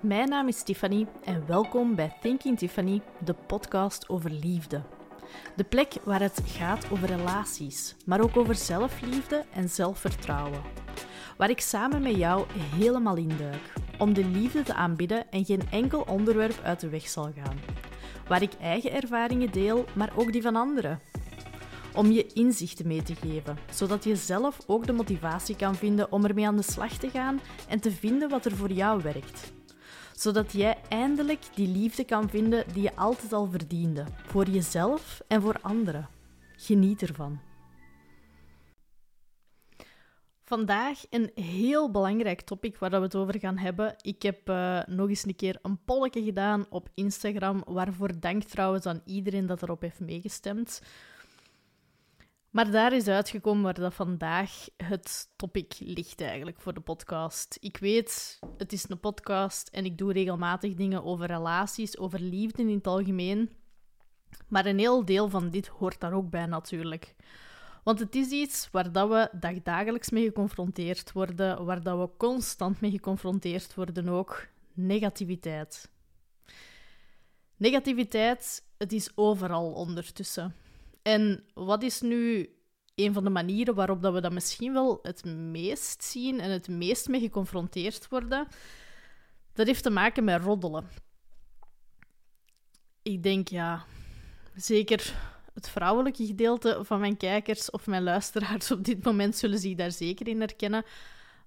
Mijn naam is Tiffany en welkom bij Thinking Tiffany, de podcast over liefde. De plek waar het gaat over relaties, maar ook over zelfliefde en zelfvertrouwen. Waar ik samen met jou helemaal induik om de liefde te aanbidden en geen enkel onderwerp uit de weg zal gaan. Waar ik eigen ervaringen deel, maar ook die van anderen. Om je inzichten mee te geven, zodat je zelf ook de motivatie kan vinden om ermee aan de slag te gaan en te vinden wat er voor jou werkt zodat jij eindelijk die liefde kan vinden die je altijd al verdiende, voor jezelf en voor anderen. Geniet ervan. Vandaag een heel belangrijk topic waar we het over gaan hebben. Ik heb uh, nog eens een keer een polletje gedaan op Instagram, waarvoor dank trouwens aan iedereen dat erop heeft meegestemd. Maar daar is uitgekomen waar dat vandaag het topic ligt eigenlijk voor de podcast. Ik weet, het is een podcast en ik doe regelmatig dingen over relaties, over liefde in het algemeen. Maar een heel deel van dit hoort daar ook bij natuurlijk. Want het is iets waar dat we dagdagelijks mee geconfronteerd worden, waar dat we constant mee geconfronteerd worden ook. Negativiteit. Negativiteit, het is overal ondertussen. En wat is nu een van de manieren waarop dat we dat misschien wel het meest zien en het meest mee geconfronteerd worden? Dat heeft te maken met roddelen. Ik denk, ja, zeker het vrouwelijke gedeelte van mijn kijkers of mijn luisteraars op dit moment zullen zich daar zeker in herkennen.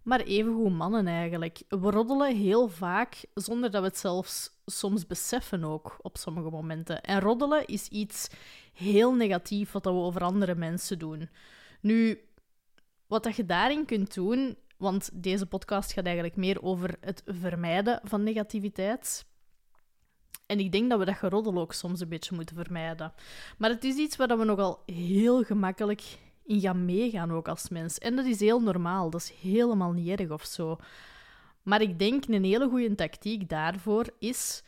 Maar evengoed mannen eigenlijk. We roddelen heel vaak zonder dat we het zelfs soms beseffen ook op sommige momenten. En roddelen is iets heel negatief wat we over andere mensen doen. Nu, wat dat je daarin kunt doen, want deze podcast gaat eigenlijk meer over het vermijden van negativiteit. En ik denk dat we dat geroddel ook soms een beetje moeten vermijden. Maar het is iets waar we nogal heel gemakkelijk in gaan meegaan, ook als mens. En dat is heel normaal, dat is helemaal niet erg of zo. Maar ik denk een hele goede tactiek daarvoor is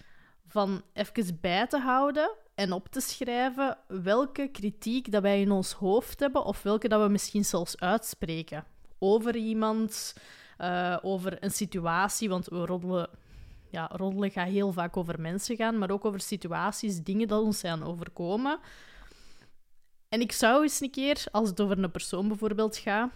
van even bij te houden en op te schrijven welke kritiek dat wij in ons hoofd hebben of welke dat we misschien zelfs uitspreken over iemand, uh, over een situatie, want we roddelen, ja, roddelen gaat heel vaak over mensen gaan, maar ook over situaties, dingen dat ons zijn overkomen. En ik zou eens een keer, als het over een persoon bijvoorbeeld gaat,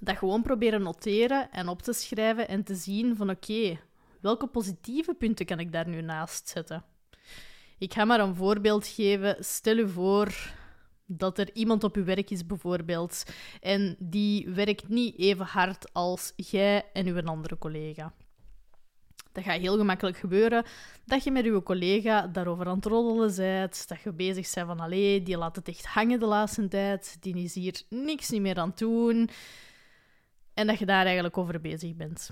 dat gewoon proberen noteren en op te schrijven en te zien van oké, welke positieve punten kan ik daar nu naast zetten? Ik ga maar een voorbeeld geven. Stel u voor dat er iemand op uw werk is, bijvoorbeeld, en die werkt niet even hard als jij en uw andere collega. Dat gaat heel gemakkelijk gebeuren dat je met uw collega daarover aan het roddelen bent, dat je bezig bent van allee, die laat het echt hangen de laatste tijd, die is hier niks niet meer aan het doen, en dat je daar eigenlijk over bezig bent.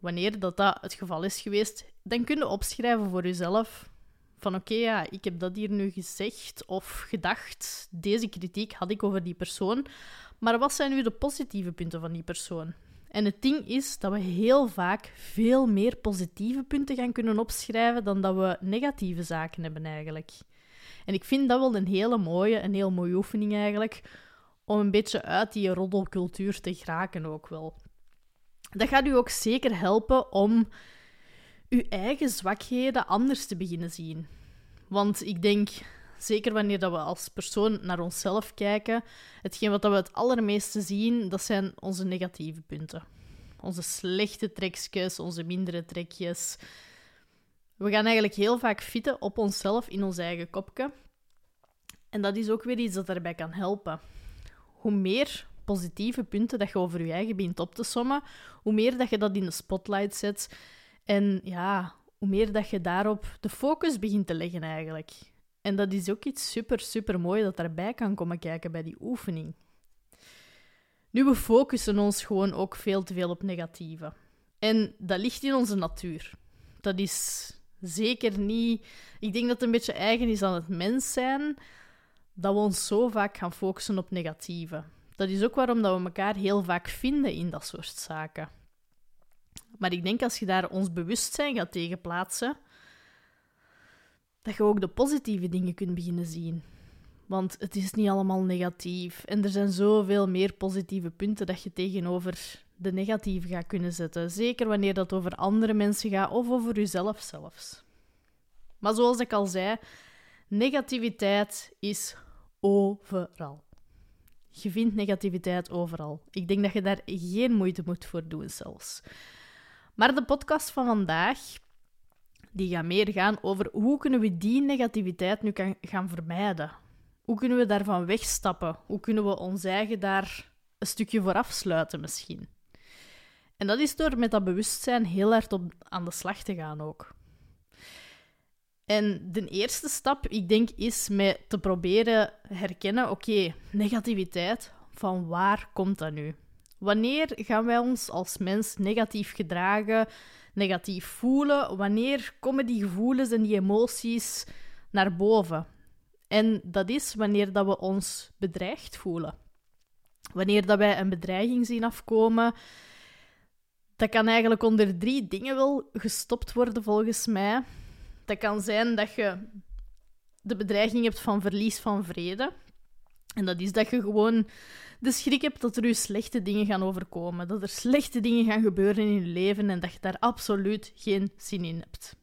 Wanneer dat, dat het geval is geweest, dan kun je opschrijven voor jezelf van oké, ja, ik heb dat hier nu gezegd of gedacht. Deze kritiek had ik over die persoon. Maar wat zijn nu de positieve punten van die persoon? En het ding is dat we heel vaak veel meer positieve punten gaan kunnen opschrijven dan dat we negatieve zaken hebben eigenlijk. En ik vind dat wel een hele mooie, een heel mooie oefening eigenlijk, om een beetje uit die roddelcultuur te geraken ook wel. Dat gaat u ook zeker helpen om uw eigen zwakheden anders te beginnen zien. Want ik denk, zeker wanneer dat we als persoon naar onszelf kijken, hetgeen wat we het allermeeste zien, dat zijn onze negatieve punten. Onze slechte trekjes, onze mindere trekjes. We gaan eigenlijk heel vaak fitten op onszelf in ons eigen kopje. En dat is ook weer iets dat daarbij kan helpen. Hoe meer positieve punten dat je over je eigen begint op te sommen, hoe meer dat je dat in de spotlight zet, en ja, hoe meer dat je daarop de focus begint te leggen eigenlijk. En dat is ook iets super, super mooi dat daarbij kan komen kijken bij die oefening. Nu, we focussen ons gewoon ook veel te veel op negatieve. En dat ligt in onze natuur. Dat is zeker niet... Ik denk dat het een beetje eigen is aan het mens zijn, dat we ons zo vaak gaan focussen op negatieve. Dat is ook waarom dat we elkaar heel vaak vinden in dat soort zaken. Maar ik denk als je daar ons bewustzijn gaat tegenplaatsen, dat je ook de positieve dingen kunt beginnen zien. Want het is niet allemaal negatief. En er zijn zoveel meer positieve punten dat je tegenover de negatieve gaat kunnen zetten. Zeker wanneer dat over andere mensen gaat of over jezelf zelfs. Maar zoals ik al zei, negativiteit is overal. Je vindt negativiteit overal. Ik denk dat je daar geen moeite moet voor doen zelfs. Maar de podcast van vandaag die gaat meer gaan over hoe kunnen we die negativiteit nu gaan vermijden. Hoe kunnen we daarvan wegstappen? Hoe kunnen we ons eigen daar een stukje voor afsluiten misschien? En dat is door met dat bewustzijn heel hard op, aan de slag te gaan ook. En de eerste stap, ik denk, is met te proberen herkennen: oké, negativiteit, van waar komt dat nu? Wanneer gaan wij ons als mens negatief gedragen, negatief voelen? Wanneer komen die gevoelens en die emoties naar boven? En dat is wanneer dat we ons bedreigd voelen. Wanneer dat wij een bedreiging zien afkomen, dat kan eigenlijk onder drie dingen wel gestopt worden, volgens mij. Dat kan zijn dat je de bedreiging hebt van verlies van vrede. En dat is dat je gewoon de schrik hebt dat er je slechte dingen gaan overkomen. Dat er slechte dingen gaan gebeuren in je leven en dat je daar absoluut geen zin in hebt.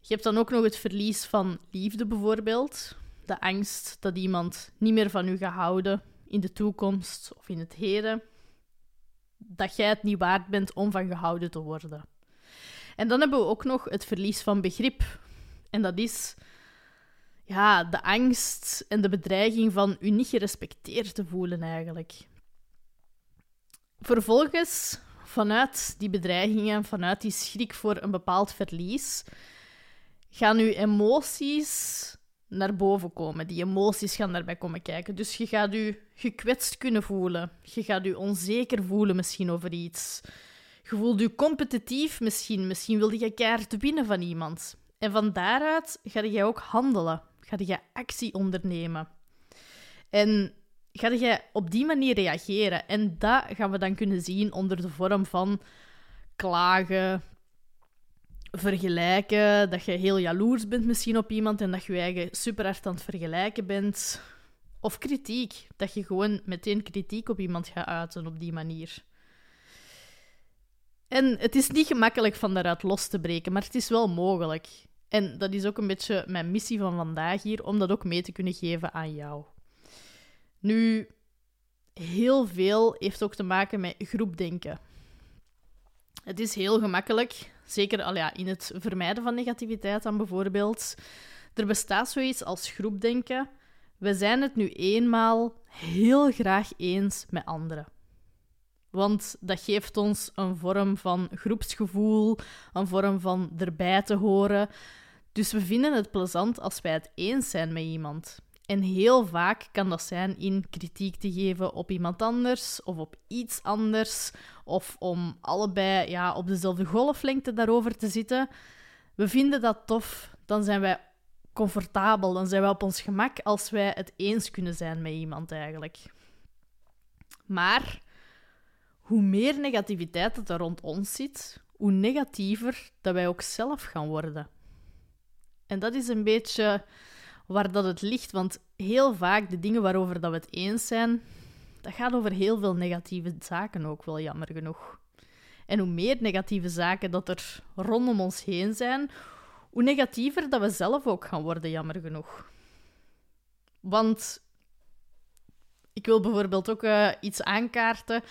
Je hebt dan ook nog het verlies van liefde bijvoorbeeld. De angst dat iemand niet meer van u gaat houden in de toekomst of in het heden. Dat jij het niet waard bent om van gehouden te worden. En dan hebben we ook nog het verlies van begrip. En dat is ja, de angst en de bedreiging van u niet gerespecteerd te voelen eigenlijk. Vervolgens, vanuit die bedreigingen, vanuit die schrik voor een bepaald verlies, gaan uw emoties naar boven komen. Die emoties gaan daarbij komen kijken. Dus je gaat u gekwetst kunnen voelen. Je gaat u onzeker voelen misschien over iets. Je voelt je competitief misschien. Misschien wil je keihard winnen van iemand. En van daaruit ga je ook handelen ga je actie ondernemen. En ga je op die manier reageren. En dat gaan we dan kunnen zien onder de vorm van klagen, vergelijken, dat je heel jaloers bent misschien op iemand en dat je je eigen super hard aan het vergelijken bent. Of kritiek, dat je gewoon meteen kritiek op iemand gaat uiten op die manier. En het is niet gemakkelijk van daaruit los te breken, maar het is wel mogelijk. En dat is ook een beetje mijn missie van vandaag hier, om dat ook mee te kunnen geven aan jou. Nu, heel veel heeft ook te maken met groepdenken. Het is heel gemakkelijk, zeker al ja, in het vermijden van negativiteit dan bijvoorbeeld. Er bestaat zoiets als groepdenken. We zijn het nu eenmaal heel graag eens met anderen. Want dat geeft ons een vorm van groepsgevoel, een vorm van erbij te horen. Dus we vinden het plezant als wij het eens zijn met iemand. En heel vaak kan dat zijn in kritiek te geven op iemand anders of op iets anders, of om allebei ja, op dezelfde golflengte daarover te zitten. We vinden dat tof, dan zijn wij comfortabel, dan zijn wij op ons gemak als wij het eens kunnen zijn met iemand eigenlijk. Maar hoe meer negativiteit er rond ons zit, hoe negatiever dat wij ook zelf gaan worden. En dat is een beetje waar dat het ligt, want heel vaak de dingen waarover dat we het eens zijn, dat gaat over heel veel negatieve zaken ook wel, jammer genoeg. En hoe meer negatieve zaken dat er rondom ons heen zijn, hoe negatiever dat we zelf ook gaan worden, jammer genoeg. Want ik wil bijvoorbeeld ook uh, iets aankaarten.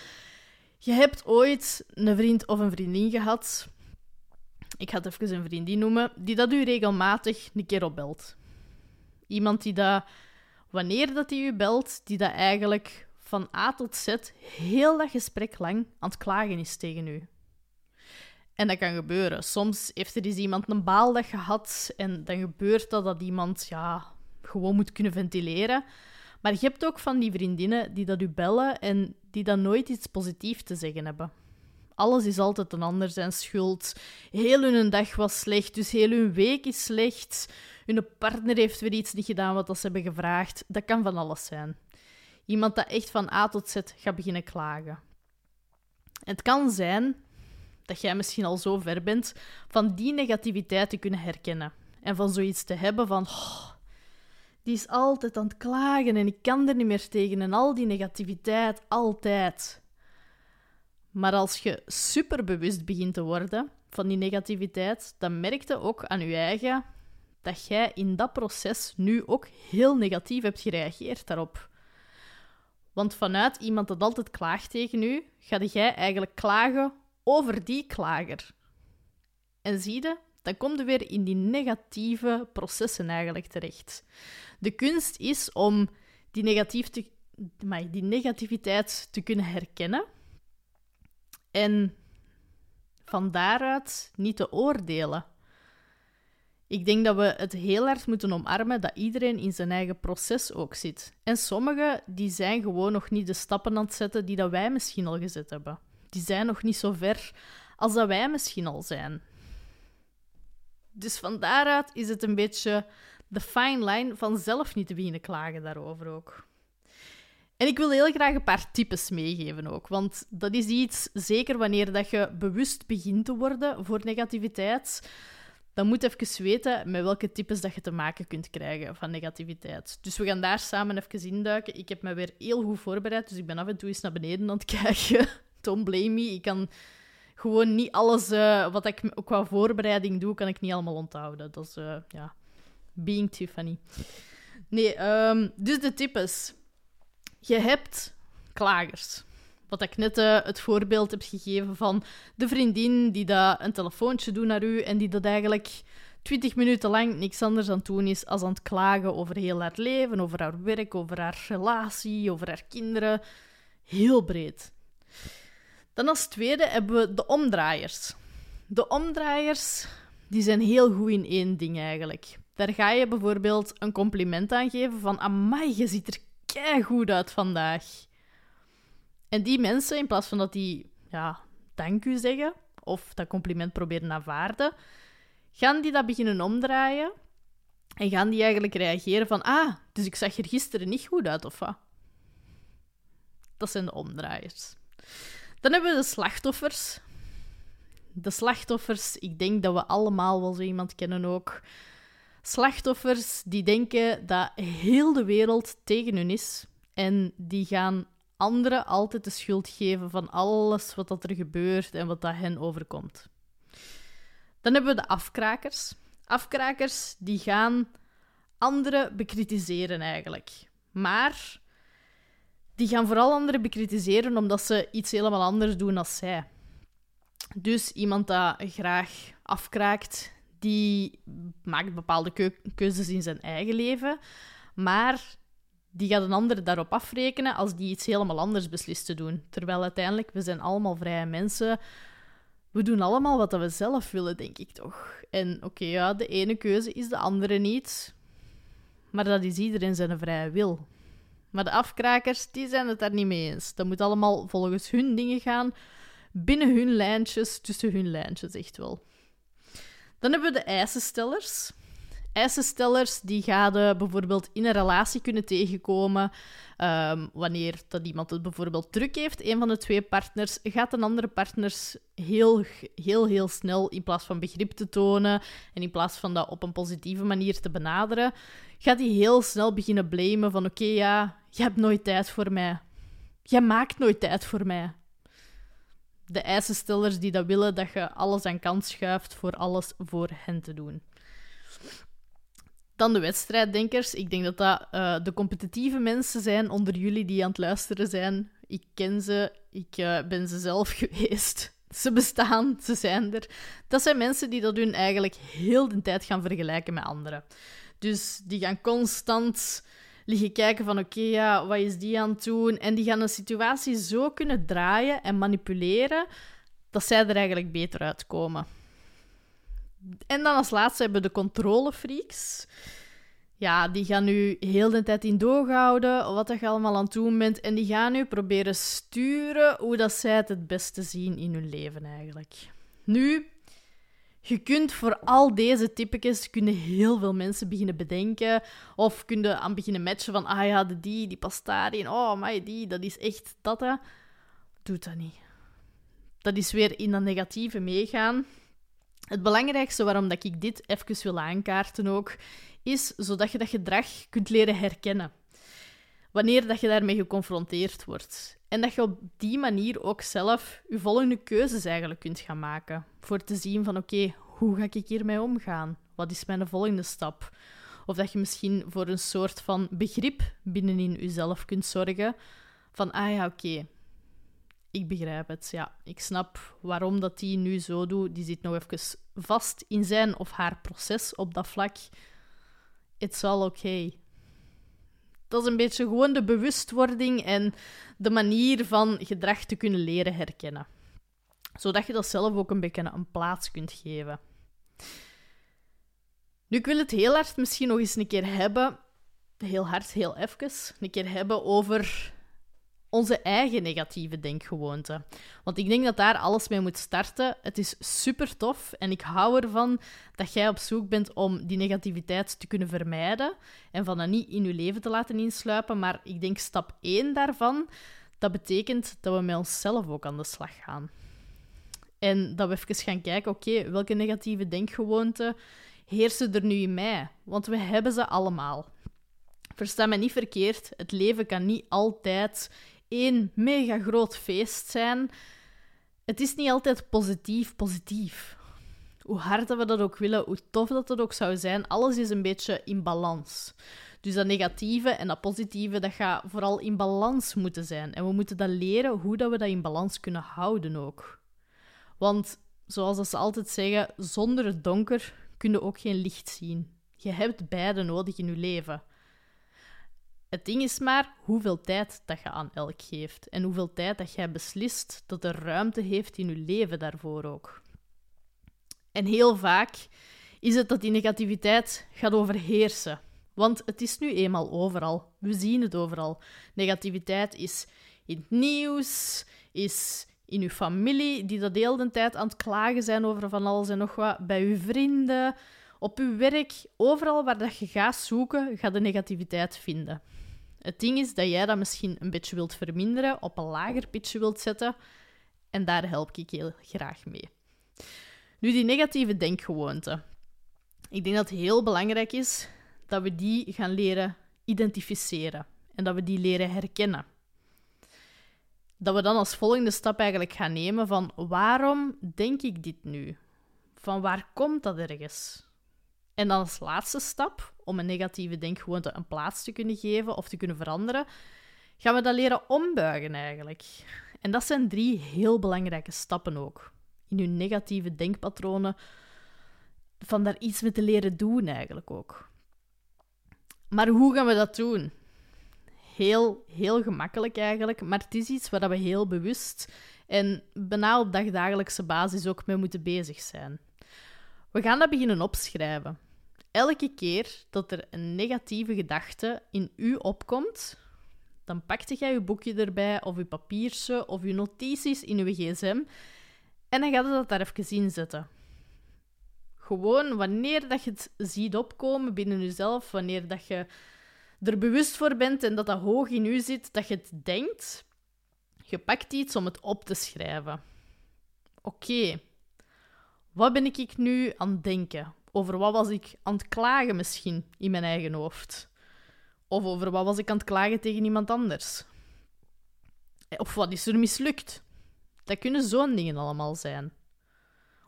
Je hebt ooit een vriend of een vriendin gehad ik ga het even een vriendin noemen, die dat u regelmatig een keer opbelt. Iemand die dat, wanneer dat hij u belt, die dat eigenlijk van A tot Z heel dat gesprek lang aan het klagen is tegen u. En dat kan gebeuren. Soms heeft er eens iemand een baaldag gehad en dan gebeurt dat dat iemand ja, gewoon moet kunnen ventileren. Maar je hebt ook van die vriendinnen die dat u bellen en die dan nooit iets positiefs te zeggen hebben. Alles is altijd een ander zijn schuld. Heel hun dag was slecht, dus heel hun week is slecht. Hun partner heeft weer iets niet gedaan wat ze hebben gevraagd. Dat kan van alles zijn. Iemand dat echt van A tot Z gaat beginnen klagen. Het kan zijn dat jij misschien al zo ver bent van die negativiteit te kunnen herkennen. En van zoiets te hebben van... Oh, die is altijd aan het klagen en ik kan er niet meer tegen. En al die negativiteit, altijd. Maar als je superbewust begint te worden van die negativiteit, dan merk je ook aan je eigen dat jij in dat proces nu ook heel negatief hebt gereageerd daarop. Want vanuit iemand dat altijd klaagt tegen u, ga jij eigenlijk klagen over die klager. En zie je, dan kom je weer in die negatieve processen eigenlijk terecht. De kunst is om die, negatief die negativiteit te kunnen herkennen en van daaruit niet te oordelen. Ik denk dat we het heel hard moeten omarmen dat iedereen in zijn eigen proces ook zit. En sommigen die zijn gewoon nog niet de stappen aan het zetten die dat wij misschien al gezet hebben. Die zijn nog niet zo ver als dat wij misschien al zijn. Dus van daaruit is het een beetje de fine line van zelf niet te beginnen klagen daarover ook. En ik wil heel graag een paar types meegeven ook, want dat is iets, zeker wanneer dat je bewust begint te worden voor negativiteit, dan moet je even weten met welke types dat je te maken kunt krijgen van negativiteit. Dus we gaan daar samen even induiken. Ik heb me weer heel goed voorbereid, dus ik ben af en toe eens naar beneden aan het kijken. Don't blame me. Ik kan gewoon niet alles uh, wat ik qua voorbereiding doe, kan ik niet allemaal onthouden. Dat is, uh, ja, being Tiffany. Nee, um, dus de types. Je hebt klagers. Wat ik net uh, het voorbeeld heb gegeven van de vriendin die dat een telefoontje doet naar u en die dat eigenlijk 20 minuten lang niks anders aan het doen is als aan het klagen over heel haar leven, over haar werk, over haar relatie, over haar kinderen. Heel breed. Dan als tweede hebben we de omdraaiers. De omdraaiers die zijn heel goed in één ding eigenlijk. Daar ga je bijvoorbeeld een compliment aan geven van amai, je ziet er goed uit vandaag. En die mensen, in plaats van dat die ja, dank u zeggen of dat compliment proberen aanvaarden, gaan die dat beginnen omdraaien en gaan die eigenlijk reageren van ah, dus ik zag er gisteren niet goed uit of wat? Dat zijn de omdraaiers. Dan hebben we de slachtoffers. De slachtoffers, ik denk dat we allemaal wel zo iemand kennen ook. Slachtoffers die denken dat heel de wereld tegen hun is en die gaan anderen altijd de schuld geven van alles wat dat er gebeurt en wat dat hen overkomt. Dan hebben we de afkrakers. Afkrakers die gaan anderen bekritiseren eigenlijk. Maar die gaan vooral anderen bekritiseren omdat ze iets helemaal anders doen dan zij. Dus iemand dat graag afkraakt, die maakt bepaalde keuzes in zijn eigen leven, maar die gaat een ander daarop afrekenen als die iets helemaal anders beslist te doen. Terwijl uiteindelijk, we zijn allemaal vrije mensen. We doen allemaal wat we zelf willen, denk ik toch. En oké, ja, de ene keuze is de andere niet. Maar dat is iedereen zijn vrije wil. Maar de afkrakers, die zijn het daar niet mee eens. Dat moet allemaal volgens hun dingen gaan, binnen hun lijntjes, tussen hun lijntjes, echt wel. Dan hebben we de eisenstellers. Eisenstellers die gaan bijvoorbeeld in een relatie kunnen tegenkomen. Um, wanneer dat iemand het bijvoorbeeld druk heeft, een van de twee partners, gaat een andere partners heel, heel, heel snel, in plaats van begrip te tonen en in plaats van dat op een positieve manier te benaderen, gaat hij heel snel beginnen blamen van oké, ja, je hebt nooit tijd voor mij. Jij maakt nooit tijd voor mij. De eisenstellers die dat willen dat je alles aan kant schuift voor alles voor hen te doen. Dan de wedstrijddenkers. Ik denk dat dat uh, de competitieve mensen zijn onder jullie die aan het luisteren zijn. Ik ken ze, ik uh, ben ze zelf geweest. Ze bestaan, ze zijn er. Dat zijn mensen die dat hun eigenlijk heel de tijd gaan vergelijken met anderen. Dus die gaan constant liggen kijken van oké, ja, wat is die aan het doen? En die gaan een situatie zo kunnen draaien en manipuleren dat zij er eigenlijk beter uitkomen. En dan als laatste hebben we de controlefreaks. Ja, die gaan nu heel de tijd in wat je allemaal aan het doen bent. En die gaan nu proberen sturen hoe dat zij het het beste zien in hun leven eigenlijk. Nu, je kunt voor al deze typetjes kunnen heel veel mensen beginnen bedenken. Of kunnen aan beginnen matchen van, ah ja, die, die past daarin. Oh, maar die, dat is echt dat. Hè. Doet dat niet. Dat is weer in dat negatieve meegaan. Het belangrijkste waarom dat ik dit even wil aankaarten ook, is zodat je dat gedrag kunt leren herkennen. Wanneer dat je daarmee geconfronteerd wordt. En dat je op die manier ook zelf je volgende keuzes eigenlijk kunt gaan maken. Voor te zien van oké, hoe ga ik hiermee omgaan? Wat is mijn volgende stap? Of dat je misschien voor een soort van begrip binnenin jezelf kunt zorgen. Van ah ja, oké, ik begrijp het. Ja, ik snap waarom dat die nu zo doet. Die zit nog even vast in zijn of haar proces op dat vlak. It's all okay. Dat is een beetje gewoon de bewustwording en de manier van gedrag te kunnen leren herkennen. Zodat je dat zelf ook een beetje een plaats kunt geven. Nu, ik wil het heel hard misschien nog eens een keer hebben, heel hard, heel even, een keer hebben over onze eigen negatieve denkgewoonte. Want ik denk dat daar alles mee moet starten. Het is super tof en ik hou ervan dat jij op zoek bent om die negativiteit te kunnen vermijden en van dat niet in je leven te laten insluipen. Maar ik denk stap 1 daarvan, dat betekent dat we met onszelf ook aan de slag gaan. En dat we even gaan kijken, oké, welke negatieve denkgewoonten heersen er nu in mij? Want we hebben ze allemaal. Versta me niet verkeerd, het leven kan niet altijd één mega groot feest zijn. Het is niet altijd positief, positief. Hoe hard dat we dat ook willen, hoe tof dat het ook zou zijn, alles is een beetje in balans. Dus dat negatieve en dat positieve, dat gaat vooral in balans moeten zijn. En we moeten dat leren hoe dat we dat in balans kunnen houden ook. Want, zoals ze altijd zeggen, zonder het donker kun je ook geen licht zien. Je hebt beide nodig in je leven. Het ding is maar hoeveel tijd dat je aan elk geeft en hoeveel tijd dat jij beslist dat er ruimte heeft in je leven daarvoor ook. En heel vaak is het dat die negativiteit gaat overheersen. Want het is nu eenmaal overal. We zien het overal. Negativiteit is in het nieuws, is in uw familie, die dat de hele tijd aan het klagen zijn over van alles en nog wat, bij uw vrienden, op uw werk, overal waar dat je gaat zoeken, ga de negativiteit vinden. Het ding is dat jij dat misschien een beetje wilt verminderen, op een lager pitje wilt zetten. En daar help ik heel graag mee. Nu, die negatieve denkgewoonte. Ik denk dat het heel belangrijk is dat we die gaan leren identificeren en dat we die leren herkennen. Dat we dan als volgende stap eigenlijk gaan nemen van waarom denk ik dit nu? Van waar komt dat ergens? En dan als laatste stap, om een negatieve denkgewoonte een plaats te kunnen geven of te kunnen veranderen, gaan we dat leren ombuigen eigenlijk. En dat zijn drie heel belangrijke stappen ook. In uw negatieve denkpatronen, van daar iets mee te leren doen eigenlijk ook. Maar hoe gaan we dat doen? Heel, heel gemakkelijk eigenlijk, maar het is iets waar we heel bewust en bijna op dagdagelijkse basis ook mee moeten bezig zijn. We gaan dat beginnen opschrijven. Elke keer dat er een negatieve gedachte in u opkomt, dan pakte jij je boekje erbij, of je papiertje, of je notities in je gsm, en dan gaat je dat daar even in zetten. Gewoon wanneer dat je het ziet opkomen binnen jezelf, wanneer dat je er bewust voor bent en dat dat hoog in u zit, dat je het denkt, je pakt iets om het op te schrijven. Oké, wat ben ik nu aan het denken? Over wat was ik aan het klagen misschien in mijn eigen hoofd? Of over wat was ik aan het klagen tegen iemand anders? Of wat is er mislukt? Dat kunnen zo'n dingen allemaal zijn.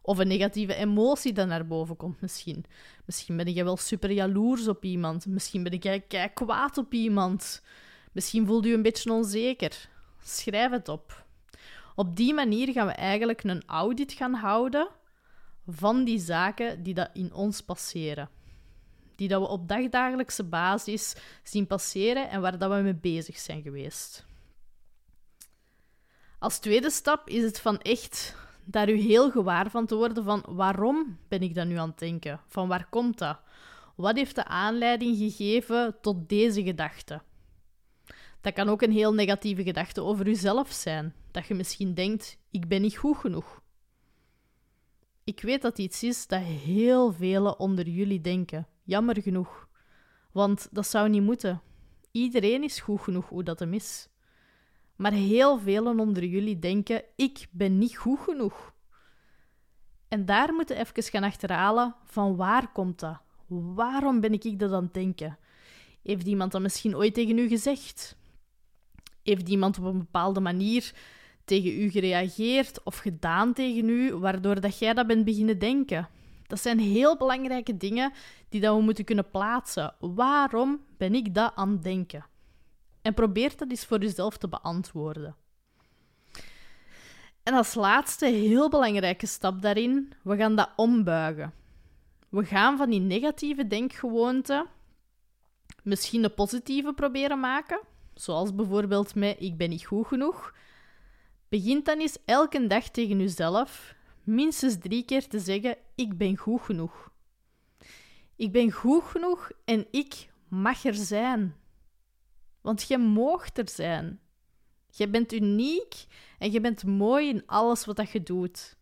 Of een negatieve emotie die naar boven komt misschien. Misschien ben jij wel super jaloers op iemand. Misschien ben jij kei kwaad op iemand. Misschien voelt je een beetje onzeker. Schrijf het op. Op die manier gaan we eigenlijk een audit gaan houden van die zaken die dat in ons passeren. Die dat we op dagdagelijkse basis zien passeren en waar dat we mee bezig zijn geweest. Als tweede stap is het van echt daar u heel gewaar van te worden van waarom ben ik dat nu aan het denken? Van waar komt dat? Wat heeft de aanleiding gegeven tot deze gedachte? Dat kan ook een heel negatieve gedachte over uzelf zijn. Dat je misschien denkt, ik ben niet goed genoeg. Ik weet dat iets is dat heel velen onder jullie denken. Jammer genoeg. Want dat zou niet moeten. Iedereen is goed genoeg hoe dat hem is. Maar heel velen onder jullie denken: ik ben niet goed genoeg. En daar moeten we even gaan achterhalen van waar komt dat? Waarom ben ik dat aan het denken? Heeft iemand dat misschien ooit tegen u gezegd? Heeft iemand op een bepaalde manier tegen u gereageerd of gedaan tegen u, waardoor dat jij dat bent beginnen denken? Dat zijn heel belangrijke dingen die dat we moeten kunnen plaatsen. Waarom ben ik dat aan het denken? En probeer dat eens voor jezelf te beantwoorden. En als laatste, heel belangrijke stap daarin, we gaan dat ombuigen. We gaan van die negatieve denkgewoonte misschien een positieve proberen maken, zoals bijvoorbeeld met ik ben niet goed genoeg. Begin dan eens elke dag tegen jezelf minstens drie keer te zeggen ik ben goed genoeg. Ik ben goed genoeg en ik mag er zijn. Want je moogt er zijn. Je bent uniek en je bent mooi in alles wat je doet.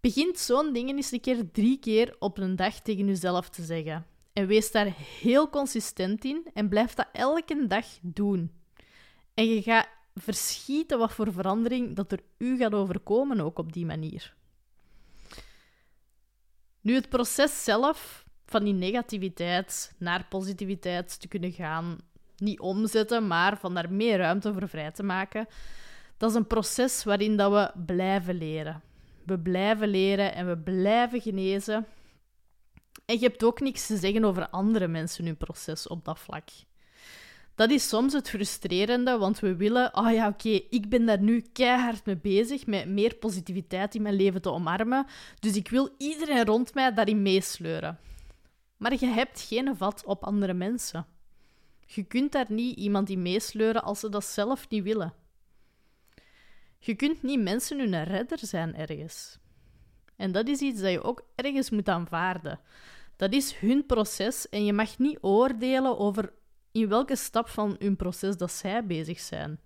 Begint zo'n dingen eens een keer drie keer op een dag tegen jezelf te zeggen. En wees daar heel consistent in en blijf dat elke dag doen. En je gaat verschieten wat voor verandering dat er u gaat overkomen ook op die manier. Nu, het proces zelf van die negativiteit naar positiviteit te kunnen gaan, niet omzetten, maar van daar meer ruimte voor vrij te maken, dat is een proces waarin dat we blijven leren. We blijven leren en we blijven genezen. En je hebt ook niks te zeggen over andere mensen hun proces op dat vlak. Dat is soms het frustrerende, want we willen, oh ja, oké, ik ben daar nu keihard mee bezig, met meer positiviteit in mijn leven te omarmen, dus ik wil iedereen rond mij daarin meesleuren. Maar je hebt geen vat op andere mensen. Je kunt daar niet iemand in meesleuren als ze dat zelf niet willen. Je kunt niet mensen hun redder zijn ergens. En dat is iets dat je ook ergens moet aanvaarden. Dat is hun proces en je mag niet oordelen over in welke stap van hun proces dat zij bezig zijn.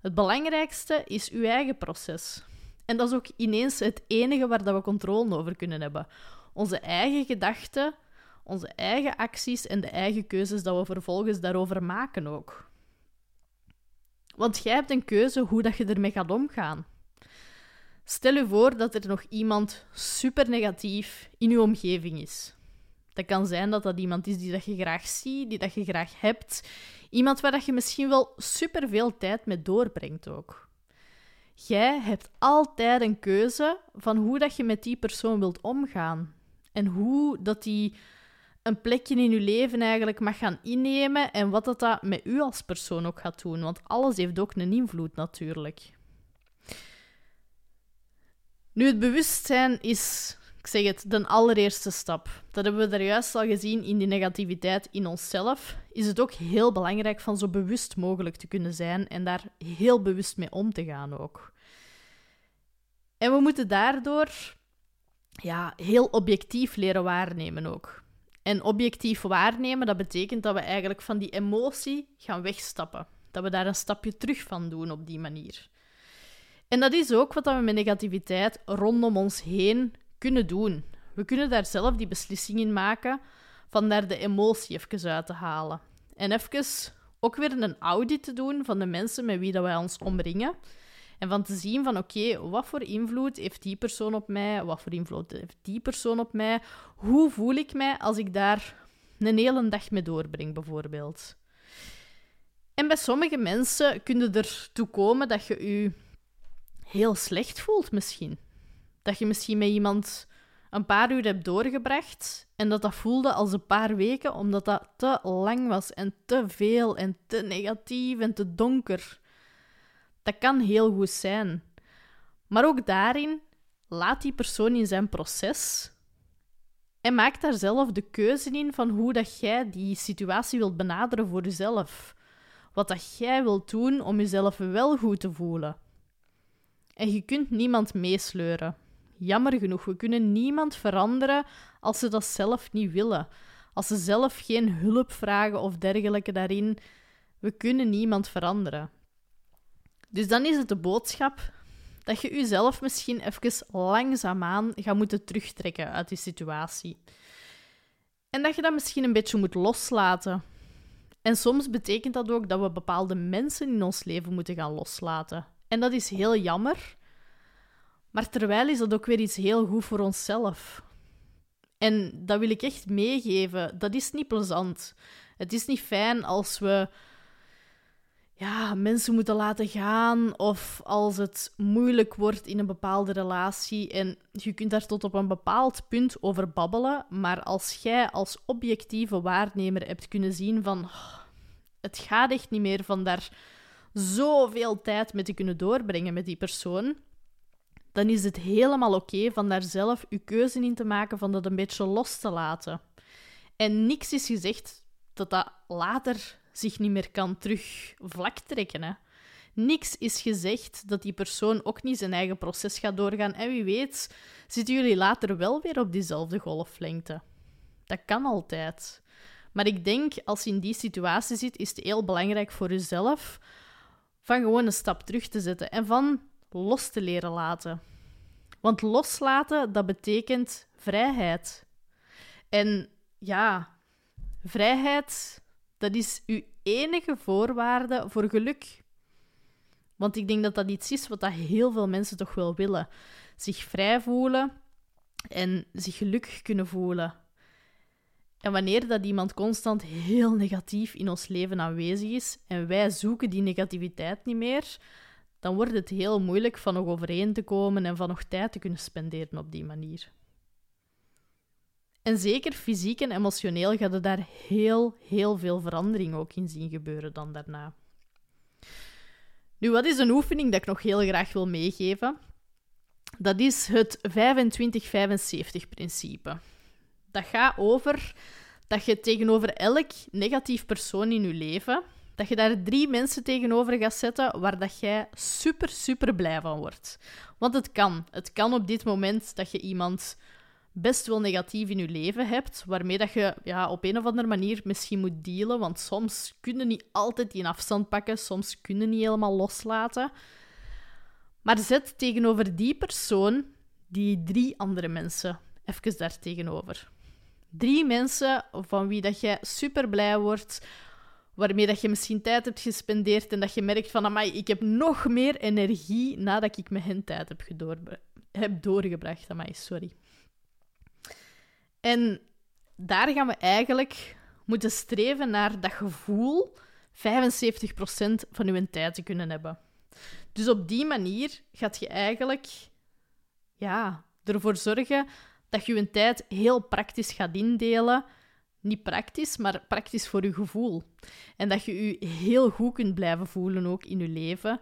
Het belangrijkste is uw eigen proces. En dat is ook ineens het enige waar dat we controle over kunnen hebben. Onze eigen gedachten, onze eigen acties en de eigen keuzes dat we vervolgens daarover maken ook. Want jij hebt een keuze hoe dat je ermee gaat omgaan. Stel je voor dat er nog iemand super negatief in je omgeving is. Dat kan zijn dat dat iemand is die dat je graag ziet, die dat je graag hebt. Iemand waar dat je misschien wel super veel tijd mee doorbrengt ook. Jij hebt altijd een keuze van hoe dat je met die persoon wilt omgaan. En hoe dat die een plekje in je leven eigenlijk mag gaan innemen en wat dat, dat met u als persoon ook gaat doen. Want alles heeft ook een invloed natuurlijk. Nu, het bewustzijn is, ik zeg het, de allereerste stap. Dat hebben we daar juist al gezien in die negativiteit in onszelf. Is het ook heel belangrijk van zo bewust mogelijk te kunnen zijn en daar heel bewust mee om te gaan ook. En we moeten daardoor ja, heel objectief leren waarnemen ook. En objectief waarnemen, dat betekent dat we eigenlijk van die emotie gaan wegstappen. Dat we daar een stapje terug van doen op die manier. En dat is ook wat we met negativiteit rondom ons heen kunnen doen. We kunnen daar zelf die beslissing in maken van daar de emotie even uit te halen. En even ook weer een audit te doen van de mensen met wie dat wij ons omringen. En van te zien van oké, wat voor invloed heeft die persoon op mij? Wat voor invloed heeft die persoon op mij? Hoe voel ik mij als ik daar een hele dag mee doorbreng, bijvoorbeeld? En bij sommige mensen kun je ertoe komen dat je je heel slecht voelt, misschien. Dat je misschien met iemand een paar uur hebt doorgebracht en dat dat voelde als een paar weken, omdat dat te lang was en te veel en te negatief en te donker. Dat kan heel goed zijn. Maar ook daarin laat die persoon in zijn proces en maak daar zelf de keuze in van hoe dat jij die situatie wilt benaderen voor jezelf. Wat dat jij wilt doen om jezelf wel goed te voelen. En je kunt niemand meesleuren. Jammer genoeg, we kunnen niemand veranderen als ze dat zelf niet willen. Als ze zelf geen hulp vragen of dergelijke daarin. We kunnen niemand veranderen. Dus dan is het de boodschap dat je jezelf misschien even langzaamaan gaat moeten terugtrekken uit die situatie. En dat je dat misschien een beetje moet loslaten. En soms betekent dat ook dat we bepaalde mensen in ons leven moeten gaan loslaten. En dat is heel jammer. Maar terwijl is dat ook weer iets heel goed voor onszelf. En dat wil ik echt meegeven. Dat is niet plezant. Het is niet fijn als we ja, mensen moeten laten gaan of als het moeilijk wordt in een bepaalde relatie. En je kunt daar tot op een bepaald punt over babbelen, maar als jij als objectieve waarnemer hebt kunnen zien van oh, het gaat echt niet meer van daar zoveel tijd mee te kunnen doorbrengen met die persoon, dan is het helemaal oké van daar zelf je keuze in te maken van dat een beetje los te laten. En niks is gezegd dat dat later zich niet meer kan terug vlak trekken. Hè. Niks is gezegd dat die persoon ook niet zijn eigen proces gaat doorgaan. En wie weet, zitten jullie later wel weer op diezelfde golflengte. Dat kan altijd. Maar ik denk, als je in die situatie zit, is het heel belangrijk voor jezelf van gewoon een stap terug te zetten en van los te leren laten. Want loslaten, dat betekent vrijheid. En ja, vrijheid dat is uw enige voorwaarde voor geluk. Want ik denk dat dat iets is wat dat heel veel mensen toch wel willen. Zich vrij voelen en zich gelukkig kunnen voelen. En wanneer dat iemand constant heel negatief in ons leven aanwezig is en wij zoeken die negativiteit niet meer, dan wordt het heel moeilijk van nog overeen te komen en van nog tijd te kunnen spenderen op die manier. En zeker fysiek en emotioneel gaat er daar heel, heel veel verandering ook in zien gebeuren dan daarna. Nu, wat is een oefening dat ik nog heel graag wil meegeven? Dat is het 25-75-principe. Dat gaat over dat je tegenover elk negatief persoon in je leven, dat je daar drie mensen tegenover gaat zetten waar dat jij super, super blij van wordt. Want het kan. Het kan op dit moment dat je iemand best wel negatief in je leven hebt, waarmee dat je ja, op een of andere manier misschien moet dealen, want soms kun je niet altijd die afstand pakken, soms kun je niet helemaal loslaten. Maar zet tegenover die persoon die drie andere mensen even daar tegenover. Drie mensen van wie dat jij super blij wordt, waarmee dat je misschien tijd hebt gespendeerd en dat je merkt van, amai, ik heb nog meer energie nadat ik hen tijd heb, heb doorgebracht. Amai, sorry. En daar gaan we eigenlijk moeten streven naar dat gevoel 75% van uw tijd te kunnen hebben. Dus op die manier gaat je eigenlijk ja, ervoor zorgen dat je je tijd heel praktisch gaat indelen. Niet praktisch, maar praktisch voor je gevoel. En dat je je heel goed kunt blijven voelen ook in je leven.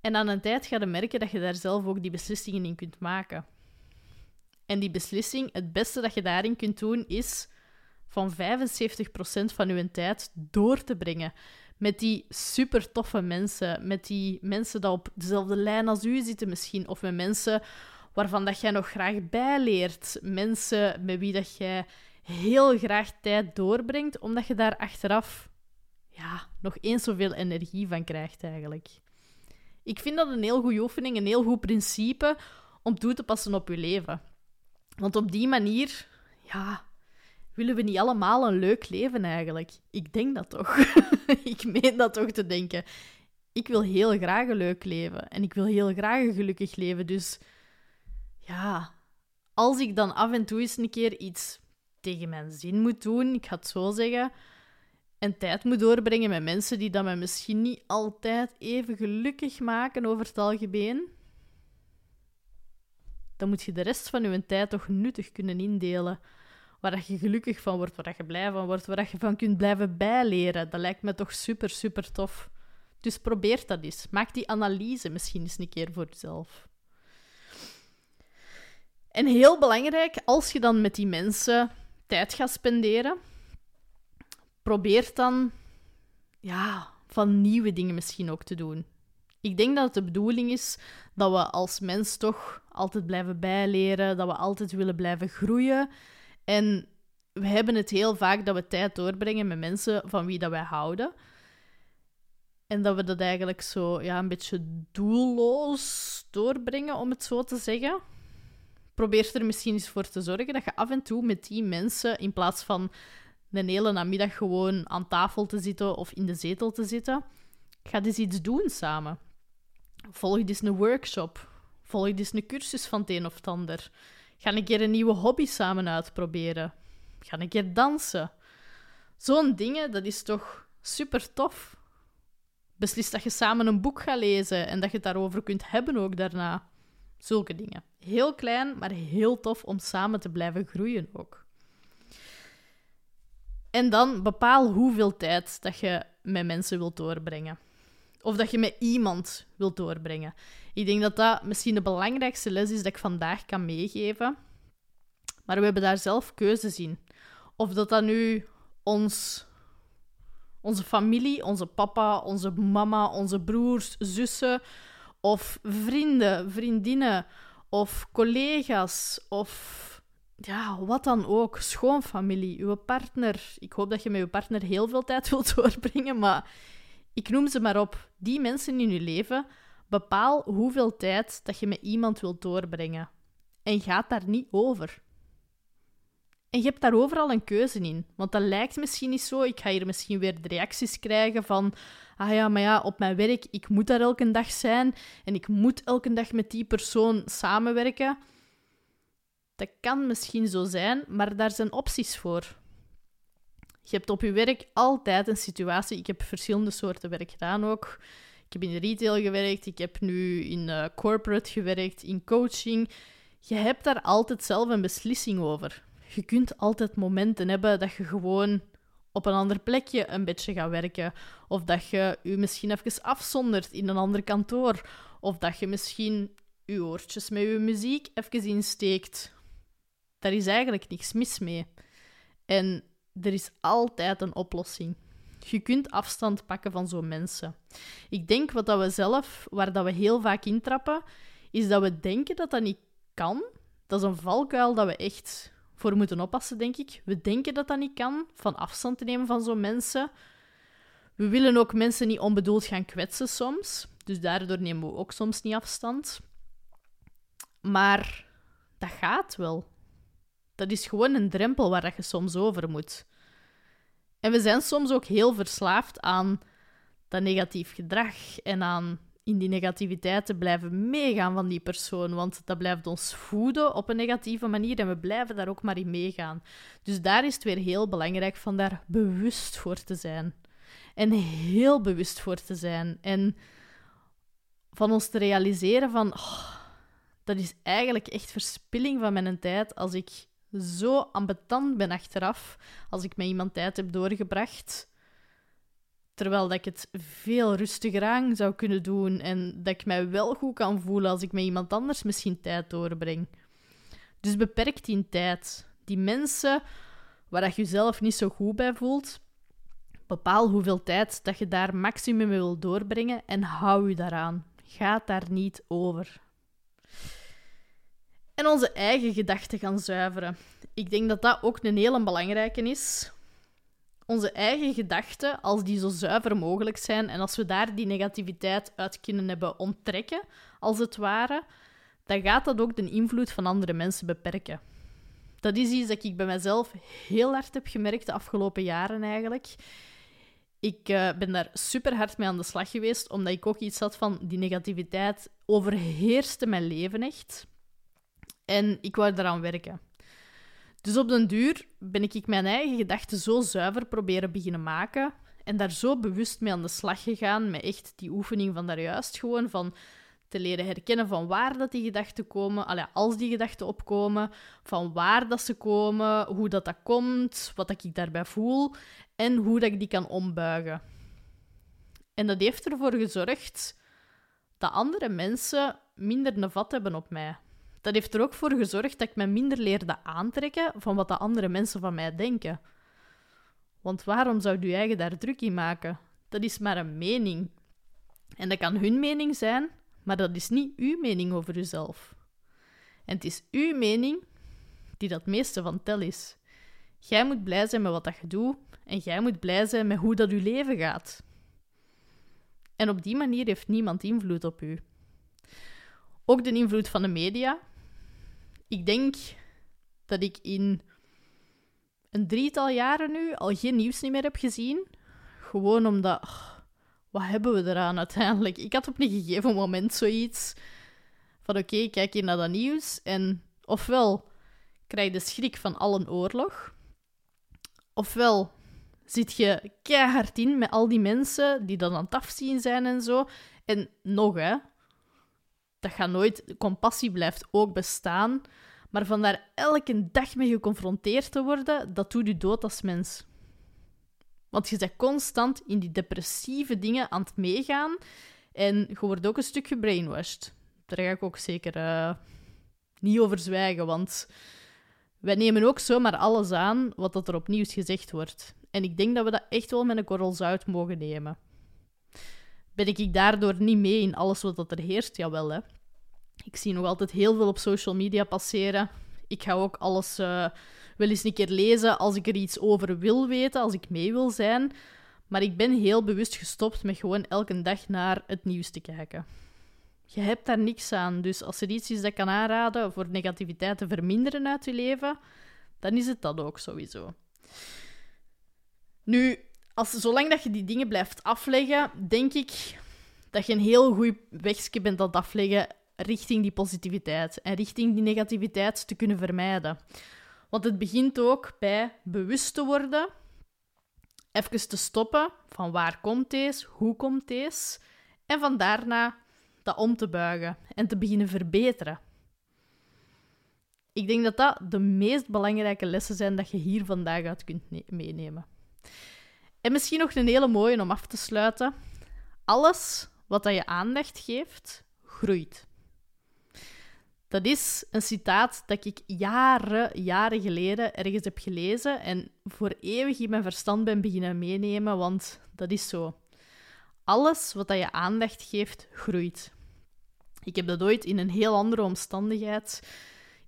En aan een tijd ga je merken dat je daar zelf ook die beslissingen in kunt maken. En die beslissing, het beste dat je daarin kunt doen, is van 75% van je tijd door te brengen. Met die super toffe mensen. Met die mensen die op dezelfde lijn als u zitten misschien. Of met mensen waarvan dat jij nog graag bijleert. Mensen met wie dat jij heel graag tijd doorbrengt, omdat je daar achteraf ja, nog eens zoveel energie van krijgt eigenlijk. Ik vind dat een heel goede oefening, een heel goed principe om toe te passen op je leven. Want op die manier, ja, willen we niet allemaal een leuk leven eigenlijk? Ik denk dat toch. ik meen dat toch te denken. Ik wil heel graag een leuk leven en ik wil heel graag een gelukkig leven. Dus ja, als ik dan af en toe eens een keer iets tegen mijn zin moet doen, ik ga het zo zeggen, en tijd moet doorbrengen met mensen die dat mij misschien niet altijd even gelukkig maken over het algemeen, dan moet je de rest van je tijd toch nuttig kunnen indelen. Waar je gelukkig van wordt, waar je blij van wordt, waar je van kunt blijven bijleren. Dat lijkt me toch super, super tof. Dus probeer dat eens. Maak die analyse misschien eens een keer voor jezelf. En heel belangrijk, als je dan met die mensen tijd gaat spenderen, probeer dan ja, van nieuwe dingen misschien ook te doen. Ik denk dat het de bedoeling is dat we als mens toch altijd blijven bijleren, dat we altijd willen blijven groeien. En we hebben het heel vaak dat we tijd doorbrengen met mensen van wie dat wij houden. En dat we dat eigenlijk zo ja, een beetje doelloos doorbrengen, om het zo te zeggen. Probeer er misschien eens voor te zorgen dat je af en toe met die mensen, in plaats van een hele namiddag gewoon aan tafel te zitten of in de zetel te zitten, ga eens iets doen samen. Volg eens een workshop. Volg eens een cursus van het een of het ander. Ga een keer een nieuwe hobby samen uitproberen. Ga een keer dansen. Zo'n dingen, dat is toch super tof. Beslis dat je samen een boek gaat lezen en dat je het daarover kunt hebben ook daarna. Zulke dingen. Heel klein, maar heel tof om samen te blijven groeien ook. En dan bepaal hoeveel tijd dat je met mensen wilt doorbrengen. Of dat je met iemand wilt doorbrengen. Ik denk dat dat misschien de belangrijkste les is dat ik vandaag kan meegeven. Maar we hebben daar zelf keuzes in. Of dat dat nu ons, onze familie, onze papa, onze mama, onze broers, zussen of vrienden, vriendinnen of collega's of ja, wat dan ook. Schoonfamilie, uw partner. Ik hoop dat je met uw partner heel veel tijd wilt doorbrengen, maar ik noem ze maar op. Die mensen in je leven, bepaal hoeveel tijd dat je met iemand wilt doorbrengen. En gaat daar niet over. En je hebt daar overal een keuze in. Want dat lijkt misschien niet zo. Ik ga hier misschien weer de reacties krijgen van... Ah ja, maar ja, op mijn werk, ik moet daar elke dag zijn. En ik moet elke dag met die persoon samenwerken. Dat kan misschien zo zijn, maar daar zijn opties voor. Je hebt op je werk altijd een situatie. Ik heb verschillende soorten werk gedaan ook. Ik heb in retail gewerkt, ik heb nu in uh, corporate gewerkt, in coaching. Je hebt daar altijd zelf een beslissing over. Je kunt altijd momenten hebben dat je gewoon op een ander plekje een beetje gaat werken. Of dat je je misschien even afzondert in een ander kantoor. Of dat je misschien je oortjes met je muziek even insteekt. Daar is eigenlijk niks mis mee. En er is altijd een oplossing. Je kunt afstand pakken van zo'n mensen. Ik denk wat dat we zelf, waar dat we heel vaak intrappen, is dat we denken dat dat niet kan. Dat is een valkuil dat we echt voor moeten oppassen, denk ik. We denken dat dat niet kan, van afstand te nemen van zo'n mensen. We willen ook mensen niet onbedoeld gaan kwetsen soms. Dus daardoor nemen we ook soms niet afstand. Maar dat gaat wel. Dat is gewoon een drempel waar je soms over moet. En we zijn soms ook heel verslaafd aan dat negatief gedrag en aan in die negativiteit te blijven meegaan van die persoon. Want dat blijft ons voeden op een negatieve manier en we blijven daar ook maar in meegaan. Dus daar is het weer heel belangrijk van daar bewust voor te zijn. En heel bewust voor te zijn. En van ons te realiseren van... Oh, dat is eigenlijk echt verspilling van mijn tijd als ik zo ambetant ben achteraf als ik met iemand tijd heb doorgebracht. Terwijl dat ik het veel rustiger aan zou kunnen doen en dat ik mij wel goed kan voelen als ik met iemand anders misschien tijd doorbreng. Dus beperk die tijd. Die mensen waar dat je jezelf niet zo goed bij voelt, bepaal hoeveel tijd dat je daar maximum mee wil doorbrengen en hou je daaraan. Ga daar niet over en onze eigen gedachten gaan zuiveren. Ik denk dat dat ook een hele belangrijke is. Onze eigen gedachten, als die zo zuiver mogelijk zijn en als we daar die negativiteit uit kunnen hebben onttrekken, als het ware, dan gaat dat ook de invloed van andere mensen beperken. Dat is iets dat ik bij mezelf heel hard heb gemerkt de afgelopen jaren eigenlijk. Ik uh, ben daar super hard mee aan de slag geweest, omdat ik ook iets had van die negativiteit overheerste mijn leven echt. En ik wou eraan werken. Dus op den duur ben ik mijn eigen gedachten zo zuiver proberen beginnen maken en daar zo bewust mee aan de slag gegaan, met echt die oefening van daarjuist gewoon van te leren herkennen van waar dat die gedachten komen, allee, als die gedachten opkomen, van waar dat ze komen, hoe dat dat komt, wat dat ik daarbij voel en hoe dat ik die kan ombuigen. En dat heeft ervoor gezorgd dat andere mensen minder een vat hebben op mij dat heeft er ook voor gezorgd dat ik me minder leerde aantrekken van wat de andere mensen van mij denken. Want waarom zou je eigen daar druk in maken? Dat is maar een mening. En dat kan hun mening zijn, maar dat is niet uw mening over uzelf. En het is uw mening die dat meeste van tel is. Jij moet blij zijn met wat dat je doet en jij moet blij zijn met hoe dat je leven gaat. En op die manier heeft niemand invloed op u. Ook de invloed van de media, ik denk dat ik in een drietal jaren nu al geen nieuws meer heb gezien. Gewoon omdat, wat hebben we eraan uiteindelijk? Ik had op een gegeven moment zoiets van oké, kijk hier naar dat nieuws en ofwel krijg je de schrik van al een oorlog, ofwel Zit je keihard in met al die mensen die dan aan het afzien zijn en zo. En nog, hè. Dat gaat nooit... Compassie blijft ook bestaan. Maar van daar elke dag mee geconfronteerd te worden, dat doet je dood als mens. Want je bent constant in die depressieve dingen aan het meegaan. En je wordt ook een stuk gebrainwashed. Daar ga ik ook zeker uh, niet over zwijgen, want wij nemen ook zomaar alles aan wat dat er opnieuw gezegd wordt. En ik denk dat we dat echt wel met een korrel zout mogen nemen. Ben ik daardoor niet mee in alles wat er heerst? Jawel, hè. Ik zie nog altijd heel veel op social media passeren. Ik ga ook alles uh, wel eens een keer lezen als ik er iets over wil weten, als ik mee wil zijn. Maar ik ben heel bewust gestopt met gewoon elke dag naar het nieuws te kijken. Je hebt daar niks aan. Dus als er iets is dat kan aanraden voor negativiteit te verminderen uit je leven, dan is het dat ook sowieso. Nu, als, zolang dat je die dingen blijft afleggen, denk ik dat je een heel goed wegje bent het afleggen richting die positiviteit en richting die negativiteit te kunnen vermijden. Want het begint ook bij bewust te worden, even te stoppen van waar komt deze, hoe komt deze, en van daarna dat om te buigen en te beginnen verbeteren. Ik denk dat dat de meest belangrijke lessen zijn dat je hier vandaag uit kunt meenemen. En misschien nog een hele mooie om af te sluiten. Alles wat je aandacht geeft, groeit. Dat is een citaat dat ik jaren, jaren geleden ergens heb gelezen en voor eeuwig in mijn verstand ben beginnen meenemen, want dat is zo. Alles wat dat je aandacht geeft, groeit. Ik heb dat ooit in een heel andere omstandigheid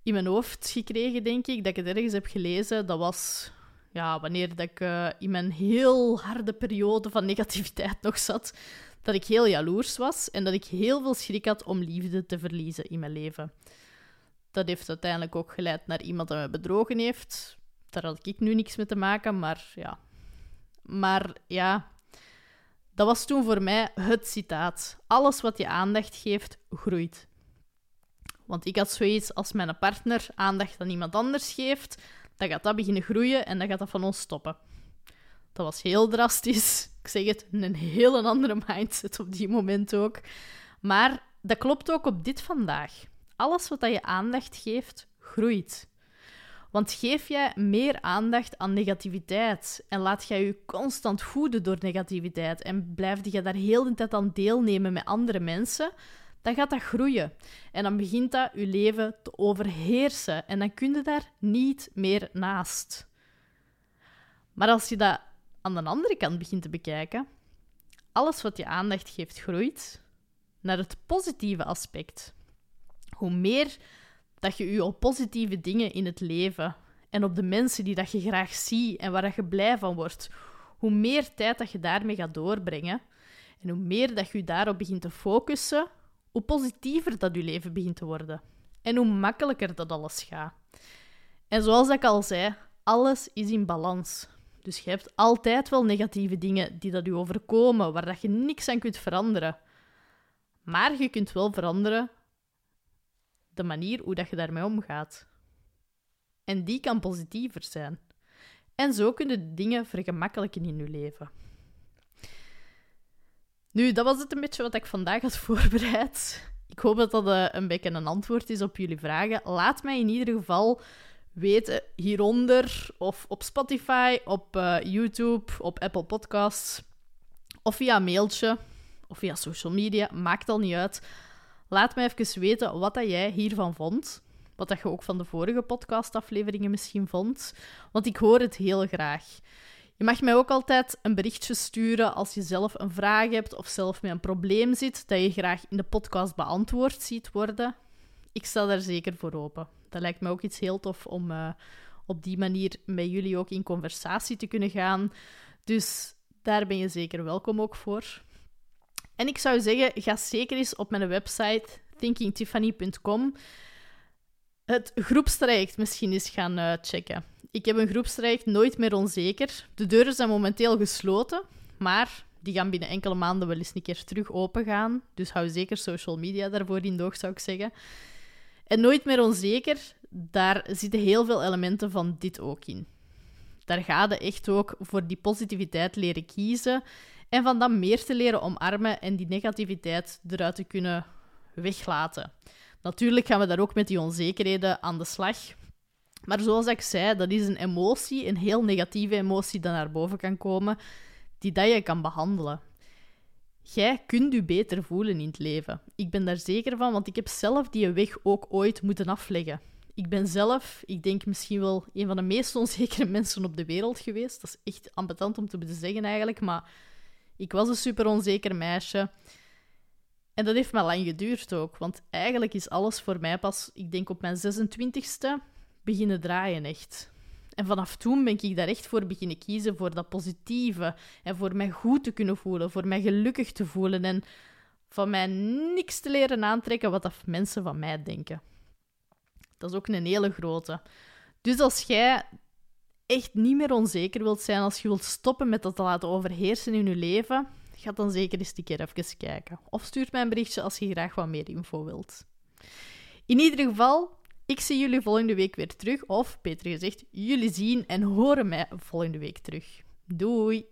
in mijn hoofd gekregen, denk ik, dat ik het ergens heb gelezen. Dat was ja, wanneer dat ik uh, in mijn heel harde periode van negativiteit nog zat, dat ik heel jaloers was en dat ik heel veel schrik had om liefde te verliezen in mijn leven. Dat heeft uiteindelijk ook geleid naar iemand dat me bedrogen heeft. Daar had ik nu niks mee te maken, maar ja. Maar ja, dat was toen voor mij het citaat. Alles wat je aandacht geeft, groeit. Want ik had zoiets als mijn partner aandacht aan iemand anders geeft, dan gaat dat beginnen groeien en dan gaat dat van ons stoppen. Dat was heel drastisch. Ik zeg het, een heel andere mindset op die moment ook. Maar dat klopt ook op dit vandaag. Alles wat je aandacht geeft, groeit. Want geef jij meer aandacht aan negativiteit en laat jij je constant voeden door negativiteit en blijf je daar heel de tijd aan deelnemen met andere mensen, dan gaat dat groeien. En dan begint dat je leven te overheersen en dan kun je daar niet meer naast. Maar als je dat aan de andere kant begint te bekijken, alles wat je aandacht geeft groeit naar het positieve aspect. Hoe meer dat je je op positieve dingen in het leven en op de mensen die dat je graag ziet en waar dat je blij van wordt, hoe meer tijd dat je daarmee gaat doorbrengen en hoe meer dat je daarop begint te focussen, hoe positiever dat je leven begint te worden en hoe makkelijker dat alles gaat. En zoals ik al zei, alles is in balans. Dus je hebt altijd wel negatieve dingen die dat je overkomen, waar dat je niks aan kunt veranderen. Maar je kunt wel veranderen de manier hoe dat je daarmee omgaat. En die kan positiever zijn. En zo kunnen dingen vergemakkelijken in je leven. Nu, dat was het een beetje wat ik vandaag had voorbereid. Ik hoop dat dat eh, een beetje een antwoord is op jullie vragen. Laat mij in ieder geval weten hieronder of op Spotify, op uh, YouTube, op Apple Podcasts of via mailtje of via social media. Maakt al niet uit. Laat mij even weten wat dat jij hiervan vond. Wat dat je ook van de vorige podcastafleveringen misschien vond. Want ik hoor het heel graag. Je mag mij ook altijd een berichtje sturen als je zelf een vraag hebt of zelf met een probleem zit dat je graag in de podcast beantwoord ziet worden. Ik sta daar zeker voor open. Dat lijkt me ook iets heel tof om uh, op die manier met jullie ook in conversatie te kunnen gaan. Dus daar ben je zeker welkom ook voor. En ik zou zeggen, ga zeker eens op mijn website thinkingtiffany.com het groepstraject misschien eens gaan uh, checken. Ik heb een groepstraject Nooit meer onzeker. De deuren zijn momenteel gesloten, maar die gaan binnen enkele maanden wel eens een keer terug open gaan. Dus hou zeker social media daarvoor in doog, zou ik zeggen. En Nooit meer onzeker, daar zitten heel veel elementen van dit ook in. Daar ga je echt ook voor die positiviteit leren kiezen en van dat meer te leren omarmen en die negativiteit eruit te kunnen weglaten. Natuurlijk gaan we daar ook met die onzekerheden aan de slag. Maar zoals ik zei, dat is een emotie, een heel negatieve emotie die naar boven kan komen, die dat je kan behandelen. Jij kunt je beter voelen in het leven. Ik ben daar zeker van, want ik heb zelf die weg ook ooit moeten afleggen. Ik ben zelf, ik denk misschien wel een van de meest onzekere mensen op de wereld geweest. Dat is echt ambetant om te zeggen eigenlijk, maar ik was een super onzeker meisje. En dat heeft me lang geduurd ook, want eigenlijk is alles voor mij pas, ik denk op mijn 26ste, beginnen draaien echt. En vanaf toen ben ik daar echt voor beginnen kiezen, voor dat positieve. En voor mij goed te kunnen voelen, voor mij gelukkig te voelen. En van mij niks te leren aantrekken wat dat mensen van mij denken. Dat is ook een hele grote. Dus als jij echt niet meer onzeker wilt zijn, als je wilt stoppen met dat te laten overheersen in je leven, ga dan zeker eens een keer even kijken. Of stuur mij een berichtje als je graag wat meer info wilt. In ieder geval, ik zie jullie volgende week weer terug. Of beter gezegd, jullie zien en horen mij volgende week terug. Doei!